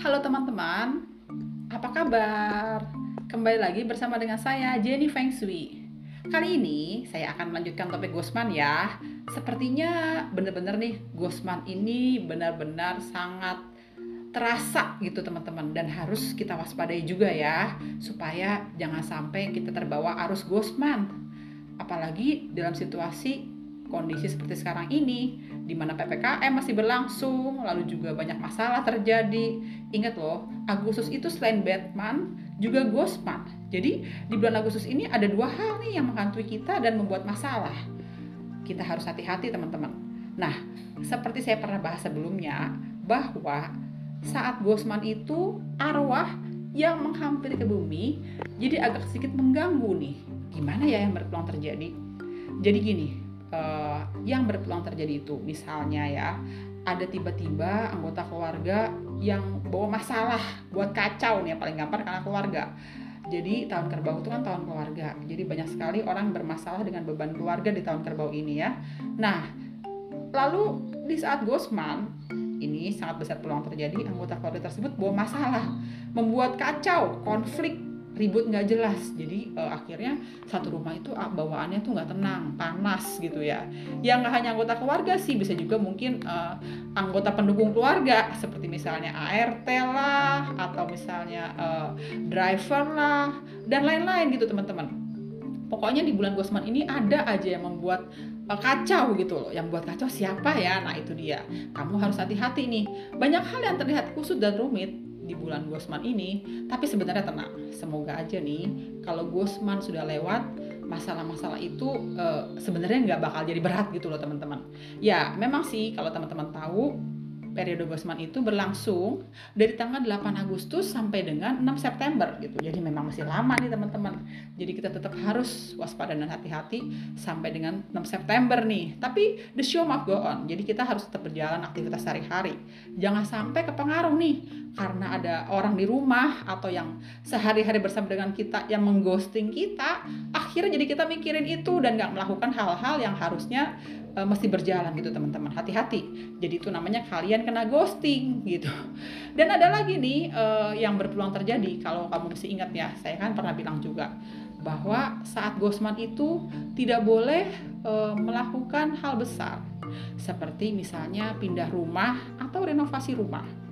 Halo teman-teman, apa kabar? Kembali lagi bersama dengan saya Jenny Feng Shui. Kali ini saya akan melanjutkan topik Gosman ya. Sepertinya benar-benar nih Gosman ini benar-benar sangat terasa gitu teman-teman dan harus kita waspadai juga ya supaya jangan sampai kita terbawa arus Gosman. Apalagi dalam situasi kondisi seperti sekarang ini di mana PPKM masih berlangsung lalu juga banyak masalah terjadi. Ingat loh Agustus itu selain Batman juga Ghostman jadi di bulan Agustus ini ada dua hal nih yang menghantui kita dan membuat masalah. Kita harus hati-hati teman-teman. Nah seperti saya pernah bahas sebelumnya bahwa saat Ghostman itu arwah yang menghampiri ke bumi jadi agak sedikit mengganggu nih. Gimana ya yang berpeluang terjadi? Jadi gini uh, yang berpeluang terjadi itu. Misalnya ya, ada tiba-tiba anggota keluarga yang bawa masalah buat kacau nih, paling gampang karena keluarga. Jadi tahun kerbau itu kan tahun keluarga. Jadi banyak sekali orang bermasalah dengan beban keluarga di tahun kerbau ini ya. Nah, lalu di saat Gosman ini sangat besar peluang terjadi anggota keluarga tersebut bawa masalah, membuat kacau, konflik ribut nggak jelas. Jadi uh, akhirnya satu rumah itu uh, bawaannya tuh nggak tenang panas gitu ya. Yang nggak hanya anggota keluarga sih bisa juga mungkin uh, anggota pendukung keluarga seperti misalnya ART lah atau misalnya uh, driver lah dan lain-lain gitu teman-teman. Pokoknya di bulan Gosman ini ada aja yang membuat kacau gitu loh. Yang buat kacau siapa ya? Nah itu dia. Kamu harus hati-hati nih. Banyak hal yang terlihat kusut dan rumit di bulan Gosman ini, tapi sebenarnya tenang. Semoga aja nih kalau Gosman sudah lewat, masalah-masalah itu uh, sebenarnya nggak bakal jadi berat gitu loh teman-teman. Ya memang sih kalau teman-teman tahu periode Gosman itu berlangsung dari tanggal 8 Agustus sampai dengan 6 September gitu. Jadi memang masih lama nih teman-teman. Jadi kita tetap harus waspada dan hati-hati sampai dengan 6 September nih. Tapi the show must go on. Jadi kita harus tetap berjalan aktivitas sehari-hari. Jangan sampai kepengaruh nih karena ada orang di rumah atau yang sehari-hari bersama dengan kita yang mengghosting kita, akhirnya jadi kita mikirin itu dan nggak melakukan hal-hal yang harusnya uh, mesti berjalan gitu teman-teman. Hati-hati. Jadi itu namanya kalian kena ghosting gitu. Dan ada lagi nih uh, yang berpeluang terjadi. Kalau kamu mesti ingat ya saya kan pernah bilang juga bahwa saat ghostman itu tidak boleh uh, melakukan hal besar. Seperti misalnya pindah rumah atau renovasi rumah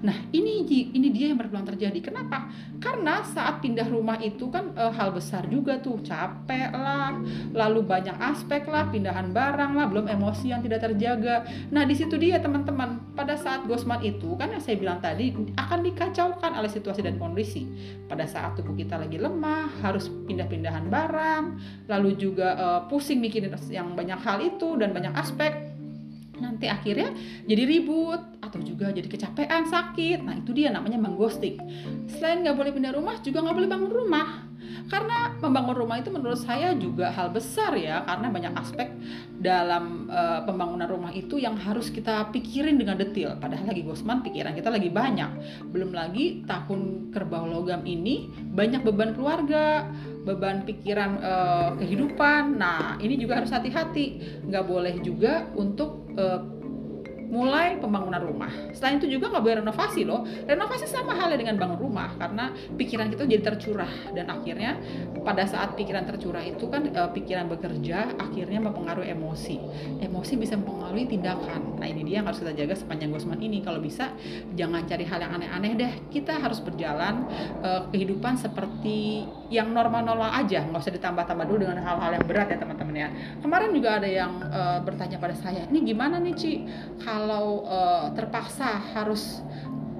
Nah, ini ini dia yang berpeluang terjadi. Kenapa? Karena saat pindah rumah itu kan e, hal besar juga tuh, capek lah, lalu banyak aspek lah, pindahan barang lah, belum emosi yang tidak terjaga. Nah, di situ dia teman-teman. Pada saat Gosman itu kan yang saya bilang tadi akan dikacaukan oleh situasi dan kondisi. Pada saat tubuh kita lagi lemah, harus pindah-pindahan barang, lalu juga e, pusing mikirin yang banyak hal itu dan banyak aspek nanti akhirnya jadi ribut atau juga jadi kecapean sakit. Nah itu dia namanya mengghosting. Selain nggak boleh pindah rumah juga nggak boleh bangun rumah karena membangun rumah itu menurut saya juga hal besar ya karena banyak aspek dalam uh, pembangunan rumah itu yang harus kita pikirin dengan detail. Padahal lagi gosman pikiran kita lagi banyak. Belum lagi tahun kerbau logam ini banyak beban keluarga beban pikiran uh, kehidupan. Nah ini juga harus hati-hati. Nggak boleh juga untuk uh, mulai pembangunan rumah. Selain itu juga nggak boleh renovasi loh. Renovasi sama halnya dengan bangun rumah karena pikiran kita jadi tercurah dan akhirnya pada saat pikiran tercurah itu kan e, pikiran bekerja akhirnya mempengaruhi emosi. Emosi bisa mempengaruhi tindakan. Nah ini dia yang harus kita jaga sepanjang Gosman ini. Kalau bisa jangan cari hal yang aneh-aneh deh. Kita harus berjalan e, kehidupan seperti yang normal-normal aja. Nggak usah ditambah-tambah dulu dengan hal-hal yang berat ya teman-teman ya. Kemarin juga ada yang e, bertanya pada saya, ini gimana nih Ci? Uh, terpaksa harus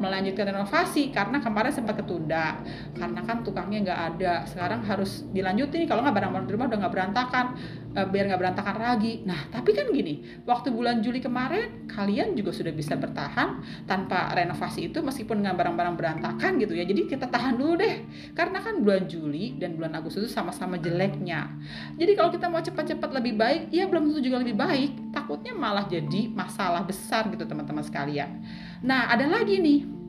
melanjutkan renovasi karena kemarin sempat ketunda karena kan tukangnya nggak ada. Sekarang harus dilanjutin kalau nggak barang-barang di rumah udah nggak berantakan uh, biar nggak berantakan lagi. Nah tapi kan gini waktu bulan Juli kemarin kalian juga sudah bisa bertahan tanpa renovasi itu meskipun dengan barang-barang berantakan gitu ya. Jadi kita tahan dulu deh karena kan bulan Juli dan bulan Agustus itu sama-sama jeleknya. Jadi kalau kita mau cepat-cepat lebih baik ya belum tentu juga lebih baik takutnya malah jadi masalah besar gitu teman-teman sekalian nah ada lagi nih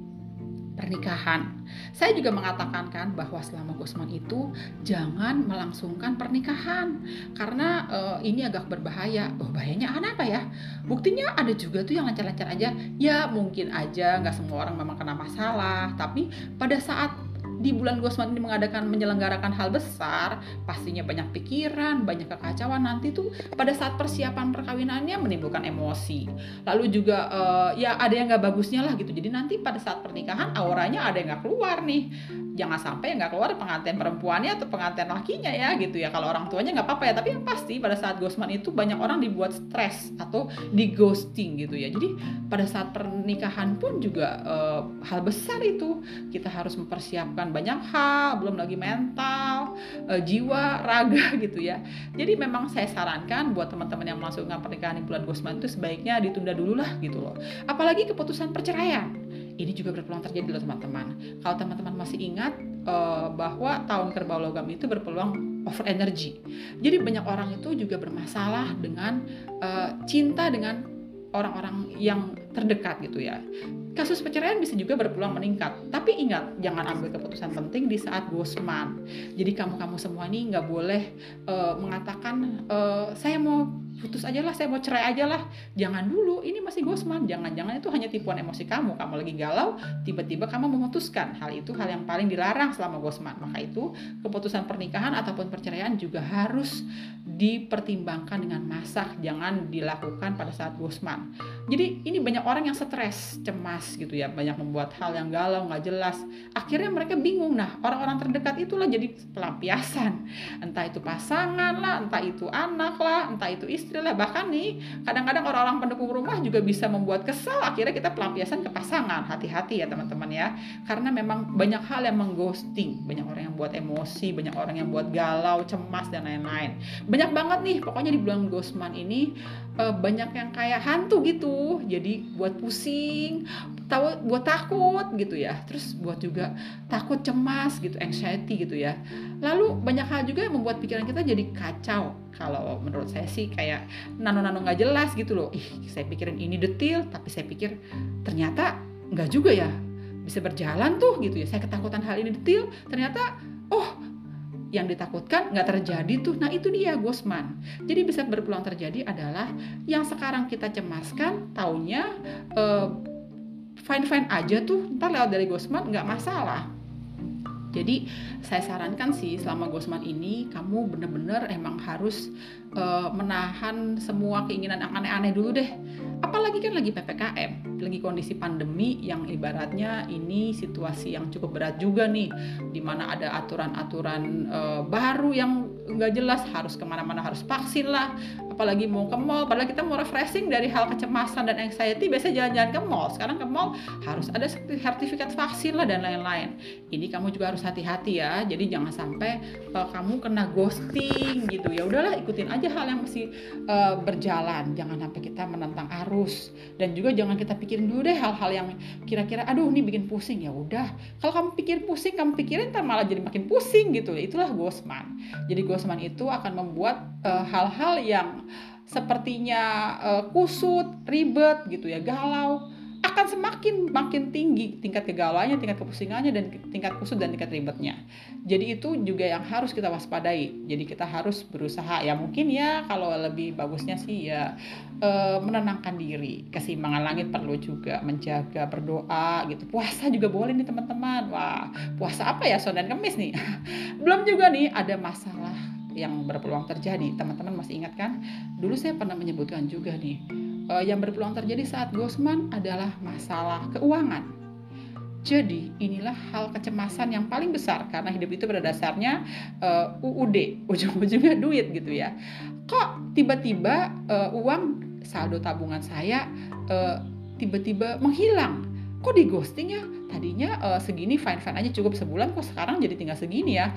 pernikahan. Saya juga mengatakan kan bahwa selama Gosman itu jangan melangsungkan pernikahan karena uh, ini agak berbahaya. Oh, bahayanya apa ya? buktinya ada juga tuh yang lancar-lancar aja ya mungkin aja nggak semua orang memang kena masalah tapi pada saat di bulan Gosman ini mengadakan menyelenggarakan hal besar, pastinya banyak pikiran, banyak kekacauan nanti tuh pada saat persiapan perkawinannya menimbulkan emosi. Lalu juga uh, ya ada yang nggak bagusnya lah gitu. Jadi nanti pada saat pernikahan auranya ada yang nggak keluar nih jangan sampai nggak keluar pengantin perempuannya atau pengantin lakinya ya gitu ya kalau orang tuanya nggak apa-apa ya tapi yang pasti pada saat ghostman itu banyak orang dibuat stres atau di ghosting gitu ya jadi pada saat pernikahan pun juga uh, hal besar itu kita harus mempersiapkan banyak hal belum lagi mental uh, jiwa raga gitu ya jadi memang saya sarankan buat teman-teman yang melangsungkan pernikahan di bulan ghostman itu sebaiknya ditunda dulu lah gitu loh apalagi keputusan perceraian ini juga berpeluang terjadi loh teman-teman. Kalau teman-teman masih ingat uh, bahwa tahun kerbau logam itu berpeluang over energy. Jadi banyak orang itu juga bermasalah dengan uh, cinta dengan orang-orang yang terdekat gitu ya. Kasus perceraian bisa juga berpeluang meningkat. Tapi ingat, jangan ambil keputusan penting di saat bosman. Jadi kamu-kamu semua ini nggak boleh uh, mengatakan uh, saya mau putus aja lah, saya mau cerai aja lah. Jangan dulu, ini masih gosman. Jangan-jangan itu hanya tipuan emosi kamu. Kamu lagi galau, tiba-tiba kamu memutuskan. Hal itu hal yang paling dilarang selama gosman. Maka itu keputusan pernikahan ataupun perceraian juga harus dipertimbangkan dengan masak. Jangan dilakukan pada saat gosman. Jadi ini banyak orang yang stres, cemas gitu ya. Banyak membuat hal yang galau, nggak jelas. Akhirnya mereka bingung. Nah, orang-orang terdekat itulah jadi pelampiasan. Entah itu pasangan lah, entah itu anak lah, entah itu istri istilah. Bahkan nih kadang-kadang orang-orang pendukung rumah juga bisa membuat kesal. Akhirnya kita pelampiasan ke pasangan. Hati-hati ya teman-teman ya. Karena memang banyak hal yang mengghosting. Banyak orang yang buat emosi banyak orang yang buat galau cemas dan lain-lain. Banyak banget nih pokoknya di bulan Ghostman ini uh, banyak yang kayak hantu gitu. Jadi buat pusing tahu buat takut gitu ya. Terus buat juga takut cemas gitu anxiety gitu ya. Lalu banyak hal juga yang membuat pikiran kita jadi kacau. Kalau menurut saya sih kayak nano-nano nggak jelas gitu loh. Ih saya pikirin ini detail tapi saya pikir ternyata nggak juga ya. Bisa berjalan tuh gitu ya. Saya ketakutan hal ini detail ternyata oh yang ditakutkan nggak terjadi tuh. Nah itu dia Gosman. Jadi bisa berpeluang terjadi adalah yang sekarang kita cemaskan, taunya uh, fine fine aja tuh ntar lewat dari Gosman nggak masalah jadi saya sarankan sih selama Gosman ini kamu bener-bener emang harus uh, menahan semua keinginan yang aneh-aneh dulu deh. Apalagi kan lagi PPKM, lagi kondisi pandemi yang ibaratnya ini situasi yang cukup berat juga nih, di mana ada aturan-aturan uh, baru yang nggak jelas harus ke mana-mana harus vaksin lah, apalagi mau ke mall padahal kita mau refreshing dari hal kecemasan dan anxiety biasanya jalan-jalan ke mall. Sekarang ke mall harus ada sertifikat vaksin lah dan lain-lain. Ini kamu juga harus hati-hati ya jadi jangan sampai uh, kamu kena ghosting gitu. Ya udahlah ikutin aja hal yang masih uh, berjalan. Jangan sampai kita menentang arus. Dan juga jangan kita pikirin dulu deh hal-hal yang kira-kira aduh ini bikin pusing. Ya udah kalau kamu pikir pusing kamu pikirin ntar malah jadi makin pusing gitu. Itulah ghostman jadi ghostman itu akan membuat eh, hal-hal uh, yang sepertinya uh, kusut, ribet gitu ya, galau, akan semakin makin tinggi tingkat kegalauannya, tingkat kepusingannya dan tingkat kusut dan tingkat ribetnya. Jadi itu juga yang harus kita waspadai. Jadi kita harus berusaha ya mungkin ya kalau lebih bagusnya sih ya uh, menenangkan diri. Keseimbangan langit perlu juga menjaga berdoa gitu. Puasa juga boleh nih teman-teman. Wah, puasa apa ya Senin Kemis nih? Belum juga nih ada masalah yang berpeluang terjadi. Teman-teman masih ingat kan? Dulu saya pernah menyebutkan juga nih, uh, yang berpeluang terjadi saat Gosman adalah masalah keuangan. Jadi inilah hal kecemasan yang paling besar karena hidup itu pada dasarnya uh, eh, UUD, ujung-ujungnya duit gitu ya. Kok tiba-tiba uh, uang saldo tabungan saya tiba-tiba menghilang? Kok di ghosting ya? Tadinya uh, segini fine-fine aja cukup sebulan kok sekarang jadi tinggal segini ya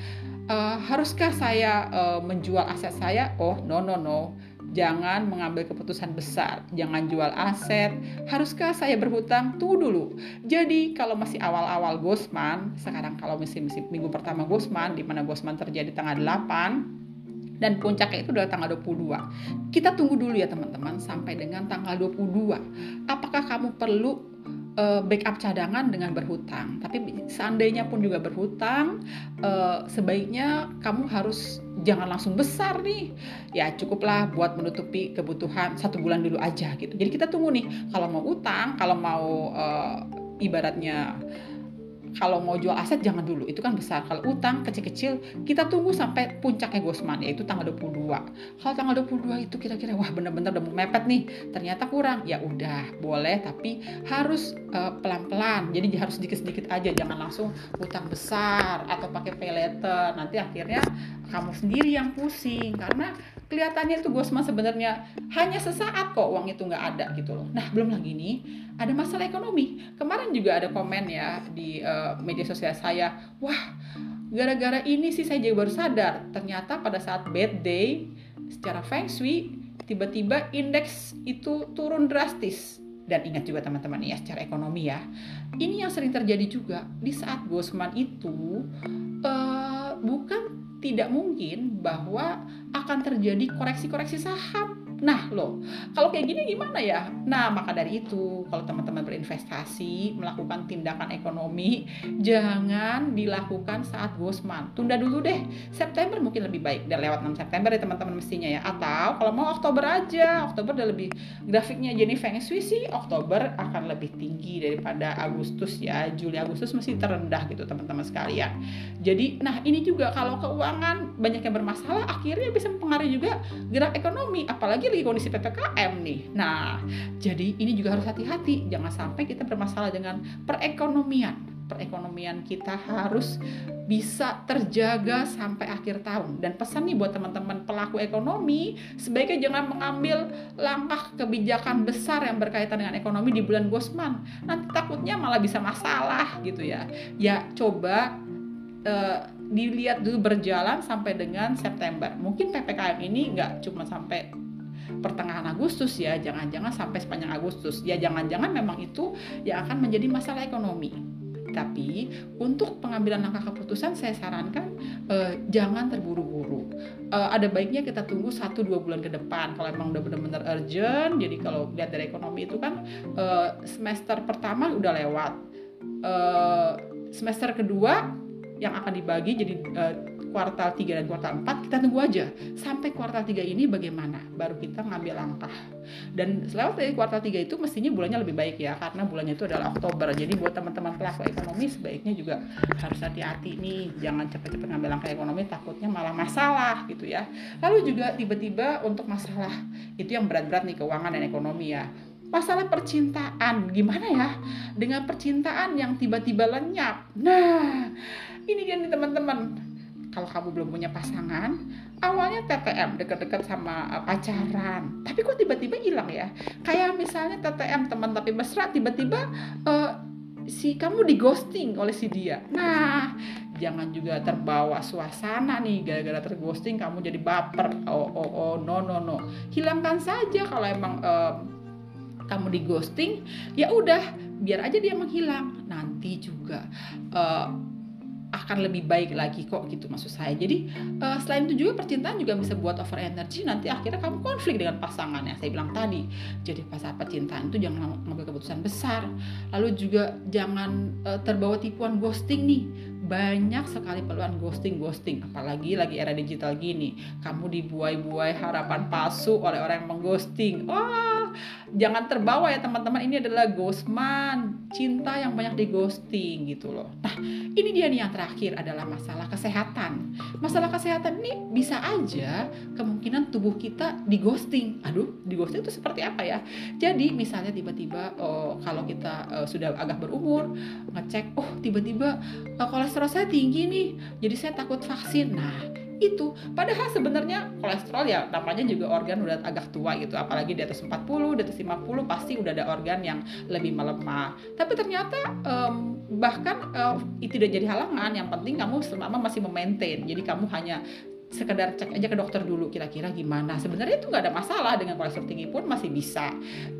uh, haruskah saya uh, menjual aset saya? Oh, no no no. Jangan mengambil keputusan besar, jangan jual aset. Haruskah saya berhutang? Tunggu dulu. Jadi kalau masih awal-awal Gosman, sekarang kalau masih, masih minggu pertama Gosman, di mana Gosman terjadi tanggal 8, dan puncaknya itu adalah tanggal 22. Kita tunggu dulu ya teman-teman sampai dengan tanggal 22. Apakah kamu perlu uh, backup cadangan dengan berhutang. Tapi seandainya pun juga berhutang, uh, sebaiknya kamu harus jangan langsung besar nih. Ya cukuplah buat menutupi kebutuhan satu bulan dulu aja gitu. Jadi kita tunggu nih kalau mau utang, kalau mau uh, ibaratnya kalau mau jual aset jangan dulu. Itu kan besar. Kalau utang kecil-kecil kita tunggu sampai puncaknya Gosman yaitu tanggal 22 kalau tanggal 22 itu kira-kira wah bener-bener udah mau mepet nih. Ternyata kurang. Ya udah boleh tapi harus uh, pelan-pelan. Jadi harus sedikit-sedikit aja. Jangan langsung utang besar atau pakai pay letter nanti akhirnya kamu sendiri yang pusing. Karena kelihatannya itu Gosman sebenarnya hanya sesaat kok uang itu nggak ada gitu loh. Nah belum lagi nih ada masalah ekonomi. Kemarin juga ada komen ya di uh, media sosial saya, wah gara-gara ini sih saya juga baru sadar. Ternyata pada saat bad day secara feng shui tiba-tiba indeks itu turun drastis. Dan ingat juga teman-teman ya secara ekonomi ya ini yang sering terjadi juga di saat Gosman itu uh, bukan tidak mungkin bahwa akan terjadi koreksi-koreksi saham Nah, loh, kalau kayak gini gimana ya? Nah, maka dari itu, kalau teman-teman berinvestasi, melakukan tindakan ekonomi, jangan dilakukan saat Gosman. Tunda dulu deh. September mungkin lebih baik. Dan lewat 6 September ya teman-teman mestinya ya. Atau kalau mau Oktober aja. Oktober udah lebih grafiknya Jenny Feng Shui sih Oktober akan lebih tinggi daripada Agustus ya. Juli Agustus masih terendah gitu teman-teman sekalian. Jadi, nah ini juga kalau keuangan banyak yang bermasalah, akhirnya bisa mempengaruhi juga gerak ekonomi. Apalagi lagi kondisi PPKM nih. Nah, jadi ini juga harus hati-hati. Jangan sampai kita bermasalah dengan perekonomian. Perekonomian kita harus bisa terjaga sampai akhir tahun. Dan pesan nih buat teman-teman pelaku ekonomi, sebaiknya jangan mengambil langkah kebijakan besar yang berkaitan dengan ekonomi di bulan Gosman. Nanti takutnya malah bisa masalah gitu ya. Ya coba uh, dilihat dulu berjalan sampai dengan September. Mungkin PPKM ini nggak cuma sampai pertengahan Agustus ya jangan-jangan sampai sepanjang Agustus. Ya jangan-jangan memang itu yang akan menjadi masalah ekonomi. Tapi untuk pengambilan langkah keputusan saya sarankan eh, jangan terburu-buru. Eh, ada baiknya kita tunggu satu dua bulan ke depan. Kalau emang udah benar-benar urgent jadi kalau lihat dari ekonomi itu kan eh, semester pertama udah lewat. Eh, semester kedua yang akan dibagi jadi eh, kuartal 3 dan kuartal 4 kita tunggu aja. Sampai kuartal 3 ini bagaimana? Baru kita ngambil langkah. Dan lewat dari kuartal 3 itu mestinya bulannya lebih baik ya karena bulannya itu adalah Oktober. Jadi buat teman-teman pelaku ekonomi sebaiknya juga harus hati-hati nih. Jangan cepet-cepet ngambil langkah ekonomi takutnya malah masalah gitu ya. Lalu juga tiba-tiba untuk masalah itu yang berat-berat nih keuangan dan ekonomi ya. Masalah percintaan gimana ya? Dengan percintaan yang tiba-tiba lenyap. Nah ini dia nih teman-teman kalau kamu belum punya pasangan awalnya TTM deket-deket sama uh, pacaran. Tapi kok tiba-tiba hilang ya? Kayak misalnya TTM teman tapi mesra tiba-tiba uh, si kamu di ghosting oleh si dia. Nah jangan juga terbawa suasana nih. Gara-gara terghosting kamu jadi baper. Oh oh oh no no no. Hilangkan saja kalau emang uh, kamu di ghosting ya udah biar aja dia menghilang. Nanti juga uh, akan lebih baik lagi kok gitu maksud saya. Jadi uh, selain itu juga percintaan juga bisa buat over energy nanti akhirnya kamu konflik dengan pasangan yang saya bilang tadi. Jadi pas percintaan itu jangan mengambil keputusan besar. Lalu juga jangan uh, terbawa tipuan ghosting nih banyak sekali peluang ghosting ghosting apalagi lagi era digital gini. Kamu dibuai-buai harapan palsu oleh orang yang mengghosting. Oh jangan terbawa ya teman-teman. Ini adalah ghostman cinta yang banyak di ghosting gitu loh. Nah ini dia nih yang terakhir adalah masalah kesehatan. Masalah kesehatan ini bisa aja kemungkinan tubuh kita di ghosting aduh di ghosting itu seperti apa ya? Jadi misalnya tiba-tiba oh, kalau kita uh, sudah agak berumur ngecek oh tiba-tiba uh, kolesterol saya tinggi nih jadi saya takut vaksin. Nah itu. Padahal sebenarnya kolesterol ya namanya juga organ udah agak tua gitu apalagi di atas 40 di atas 50 pasti udah ada organ yang lebih melemah. Tapi ternyata um, bahkan uh, itu tidak jadi halangan yang penting kamu selama masih memaintain. Jadi kamu hanya sekedar cek aja ke dokter dulu kira-kira gimana. Sebenarnya itu nggak ada masalah dengan kolesterol tinggi pun masih bisa.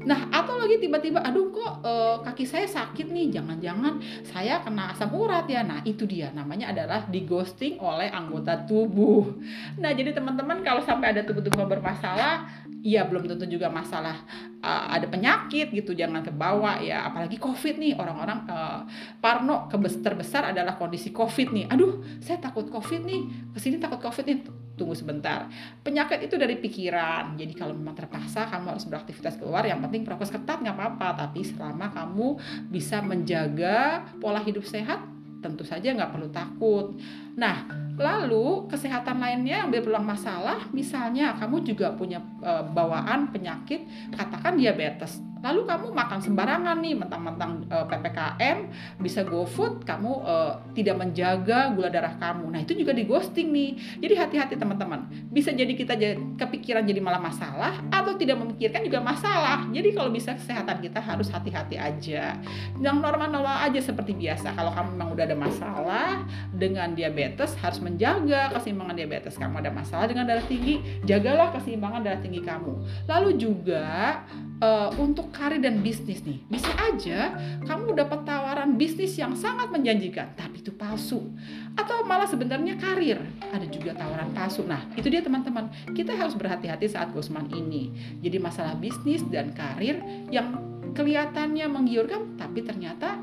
Nah atau lagi tiba-tiba aduh kok e, kaki saya sakit nih jangan-jangan saya kena asam urat ya. Nah itu dia. Namanya adalah di ghosting oleh anggota tubuh. Nah jadi teman-teman kalau sampai ada tubuh-tubuh bermasalah ya belum tentu juga masalah uh, ada penyakit gitu jangan kebawa ya. Apalagi covid nih orang-orang uh, parno terbesar adalah kondisi covid nih. Aduh saya takut covid nih ke sini takut covid nih tunggu sebentar. Penyakit itu dari pikiran. Jadi kalau memang terpaksa kamu harus beraktivitas keluar. Yang penting prokes ketat nggak apa-apa. Tapi selama kamu bisa menjaga pola hidup sehat tentu saja nggak perlu takut. Nah Lalu kesehatan lainnya yang berulang masalah, misalnya kamu juga punya e, bawaan penyakit, katakan diabetes lalu kamu makan sembarangan nih mentang-mentang uh, eh, ppkm bisa go food kamu uh, tidak menjaga gula darah kamu. Nah itu juga di ghosting nih. Jadi hati-hati teman-teman. Bisa jadi kita jadi, kepikiran jadi malah masalah atau tidak memikirkan juga masalah. Jadi kalau bisa kesehatan kita harus hati-hati aja. Yang normal-normal aja seperti biasa. Kalau kamu memang udah ada masalah dengan diabetes harus menjaga keseimbangan diabetes kamu. Ada masalah dengan darah tinggi jagalah keseimbangan darah tinggi kamu. Lalu juga uh, untuk karir dan bisnis nih. Bisa aja kamu dapat tawaran bisnis yang sangat menjanjikan, tapi itu palsu. Atau malah sebenarnya karir, ada juga tawaran palsu. Nah, itu dia teman-teman. Kita harus berhati-hati saat Gosman ini. Jadi masalah bisnis dan karir yang kelihatannya menggiurkan, tapi ternyata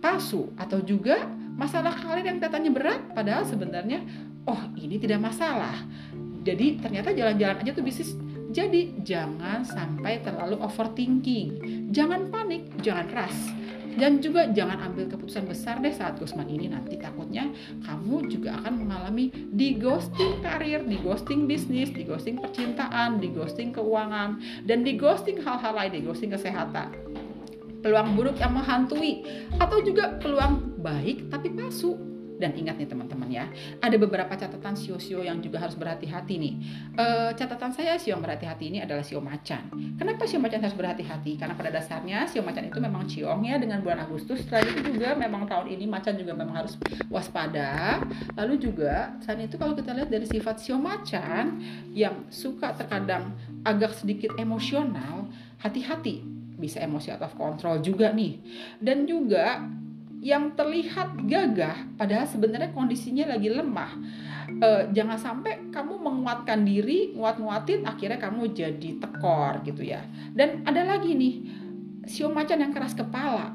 palsu. Atau juga masalah karir yang kelihatannya berat, padahal sebenarnya, oh ini tidak masalah. Jadi ternyata jalan-jalan aja tuh bisnis jadi jangan sampai terlalu overthinking. Jangan panik, jangan rush. Dan juga jangan ambil keputusan besar deh saat Gosman ini nanti takutnya kamu juga akan mengalami di ghosting karir, di ghosting bisnis, di ghosting percintaan, di ghosting keuangan, dan di ghosting hal-hal lain, di ghosting kesehatan peluang buruk yang menghantui atau juga peluang baik tapi palsu dan ingat nih teman-teman ya, ada beberapa catatan sio-sio yang juga harus berhati-hati nih. E, catatan saya sio yang berhati-hati ini adalah sio macan. Kenapa sio macan harus berhati-hati? Karena pada dasarnya sio macan itu memang ciong ya dengan bulan Agustus. Selain itu juga memang tahun ini macan juga memang harus waspada. Lalu juga selain itu kalau kita lihat dari sifat sio macan yang suka terkadang agak sedikit emosional, hati-hati bisa emosi out of control juga nih. Dan juga yang terlihat gagah padahal sebenarnya kondisinya lagi lemah. E, jangan sampai kamu menguatkan diri nguat-nguatin akhirnya kamu jadi tekor gitu ya. Dan ada lagi nih sio macan yang keras kepala.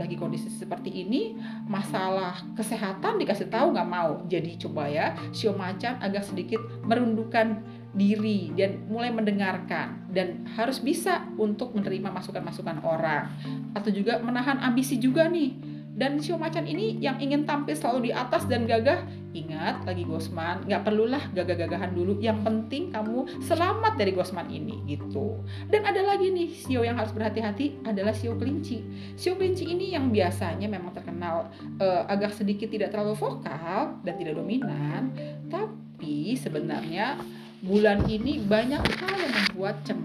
Lagi kondisi seperti ini masalah kesehatan dikasih tahu nggak mau. Jadi coba ya sio macan agak sedikit merundukkan diri dan mulai mendengarkan. Dan harus bisa untuk menerima masukan-masukan orang. Atau juga menahan ambisi juga nih dan sio macan ini yang ingin tampil selalu di atas dan gagah, ingat lagi Gosman, nggak perlulah gagah-gagahan dulu. Yang penting kamu selamat dari Gosman ini gitu. Dan ada lagi nih sio yang harus berhati-hati adalah sio kelinci. Sio kelinci ini yang biasanya memang terkenal uh, agak sedikit tidak terlalu vokal dan tidak dominan, tapi sebenarnya bulan ini banyak hal yang membuat cemas,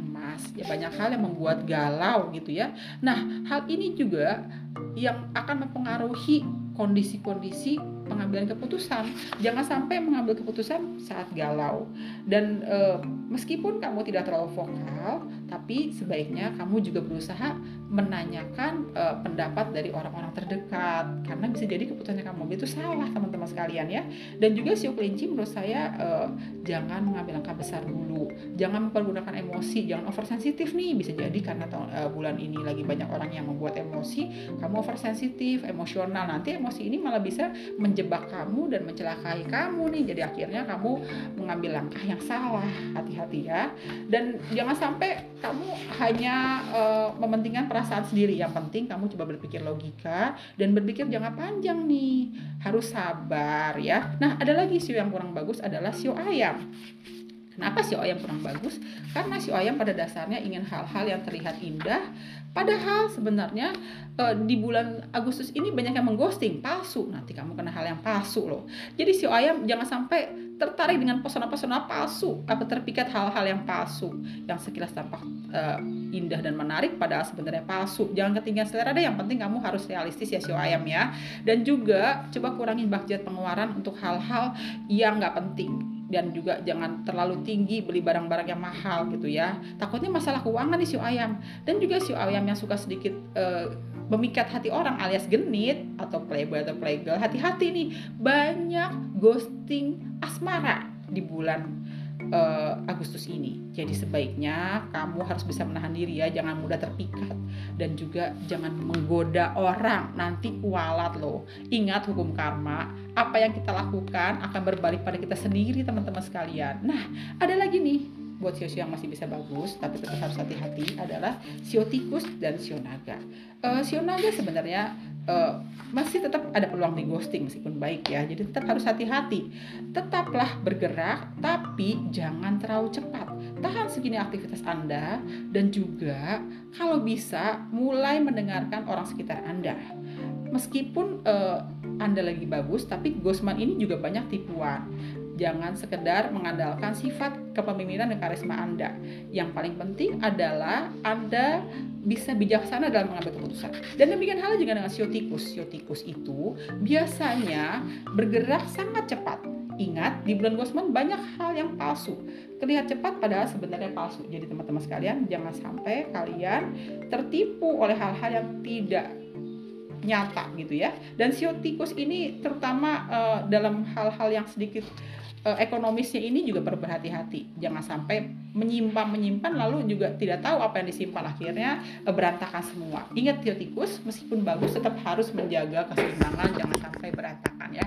ya banyak hal yang membuat galau gitu ya. Nah, hal ini juga yang akan mempengaruhi kondisi-kondisi pengambilan keputusan. Jangan sampai mengambil keputusan saat galau. Dan e, meskipun kamu tidak terlalu vokal, tapi sebaiknya kamu juga berusaha menanyakan e, pendapat dari orang-orang terdekat karena bisa jadi keputusannya kamu itu salah teman-teman sekalian ya. Dan juga sio kelinci menurut saya e, jangan mengambil langkah besar dulu. Jangan mempergunakan emosi, jangan oversensitif nih. Bisa jadi karena e, bulan ini lagi banyak orang yang membuat emosi, kamu oversensitif, emosional. Nanti emosi ini malah bisa menjebak kamu dan mencelakai kamu nih jadi akhirnya kamu mengambil langkah yang salah hati-hati ya dan jangan sampai kamu hanya uh, mementingkan perasaan sendiri yang penting kamu coba berpikir logika dan berpikir jangka panjang nih harus sabar ya nah ada lagi sio yang kurang bagus adalah sio ayam Kenapa sio ayam kurang bagus? Karena sio ayam pada dasarnya ingin hal-hal yang terlihat indah, padahal sebenarnya e, di bulan Agustus ini banyak yang mengghosting, palsu. Nanti kamu kena hal yang palsu loh. Jadi sio ayam jangan sampai tertarik dengan pesona-pesona palsu atau terpikat hal-hal yang palsu yang sekilas tampak uh, indah dan menarik padahal sebenarnya palsu. Jangan ketinggian selera deh yang penting kamu harus realistis ya sio ayam ya. Dan juga coba kurangin budget pengeluaran untuk hal-hal yang nggak penting. Dan juga jangan terlalu tinggi beli barang-barang yang mahal gitu ya. Takutnya masalah keuangan nih sio ayam. Dan juga sio ayam yang suka sedikit uh, memikat hati orang alias genit atau playboy atau playgirl hati-hati nih banyak ghosting asmara di bulan uh, Agustus ini. Jadi sebaiknya kamu harus bisa menahan diri ya, jangan mudah terpikat dan juga jangan menggoda orang. Nanti kualat loh. Ingat hukum karma, apa yang kita lakukan akan berbalik pada kita sendiri teman-teman sekalian. Nah, ada lagi nih buat sio-sio yang masih bisa bagus tapi tetap harus hati-hati adalah sio tikus dan sio naga. Uh, sio naga sebenarnya uh, masih tetap ada peluang di ghosting meskipun baik ya. Jadi tetap harus hati-hati. Tetaplah bergerak tapi jangan terlalu cepat. Tahan segini aktivitas Anda dan juga kalau bisa mulai mendengarkan orang sekitar Anda. Meskipun uh, anda lagi bagus, tapi Gosman ini juga banyak tipuan Jangan sekedar mengandalkan sifat kepemimpinan dan karisma Anda. Yang paling penting adalah Anda bisa bijaksana dalam mengambil keputusan. Dan demikian halnya juga dengan siotikus. Siotikus itu biasanya bergerak sangat cepat. Ingat, di bulan Gosman banyak hal yang palsu. Terlihat cepat padahal sebenarnya palsu. Jadi teman-teman sekalian, jangan sampai kalian tertipu oleh hal-hal yang tidak nyata gitu ya. Dan siotikus ini terutama uh, dalam hal-hal yang sedikit ekonomisnya ini juga berhati-hati. Jangan sampai menyimpan menyimpan lalu juga tidak tahu apa yang disimpan akhirnya uh, berantakan semua. Ingat tikus meskipun bagus tetap harus menjaga keseimbangan jangan sampai berantakan ya.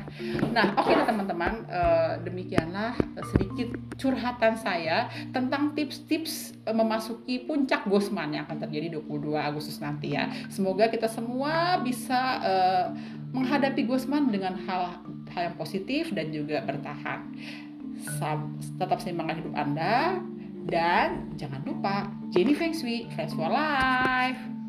Nah, oke okay teman-teman, uh, demikianlah sedikit curhatan saya tentang tips-tips memasuki puncak Gosman yang akan terjadi 22 Agustus nanti ya. Semoga kita semua bisa menghadapi Gosman dengan hal hal yang positif dan juga bertahan. Tetap seimbangkan hidup Anda dan jangan lupa Jenny Feng Shui, Friends for Life.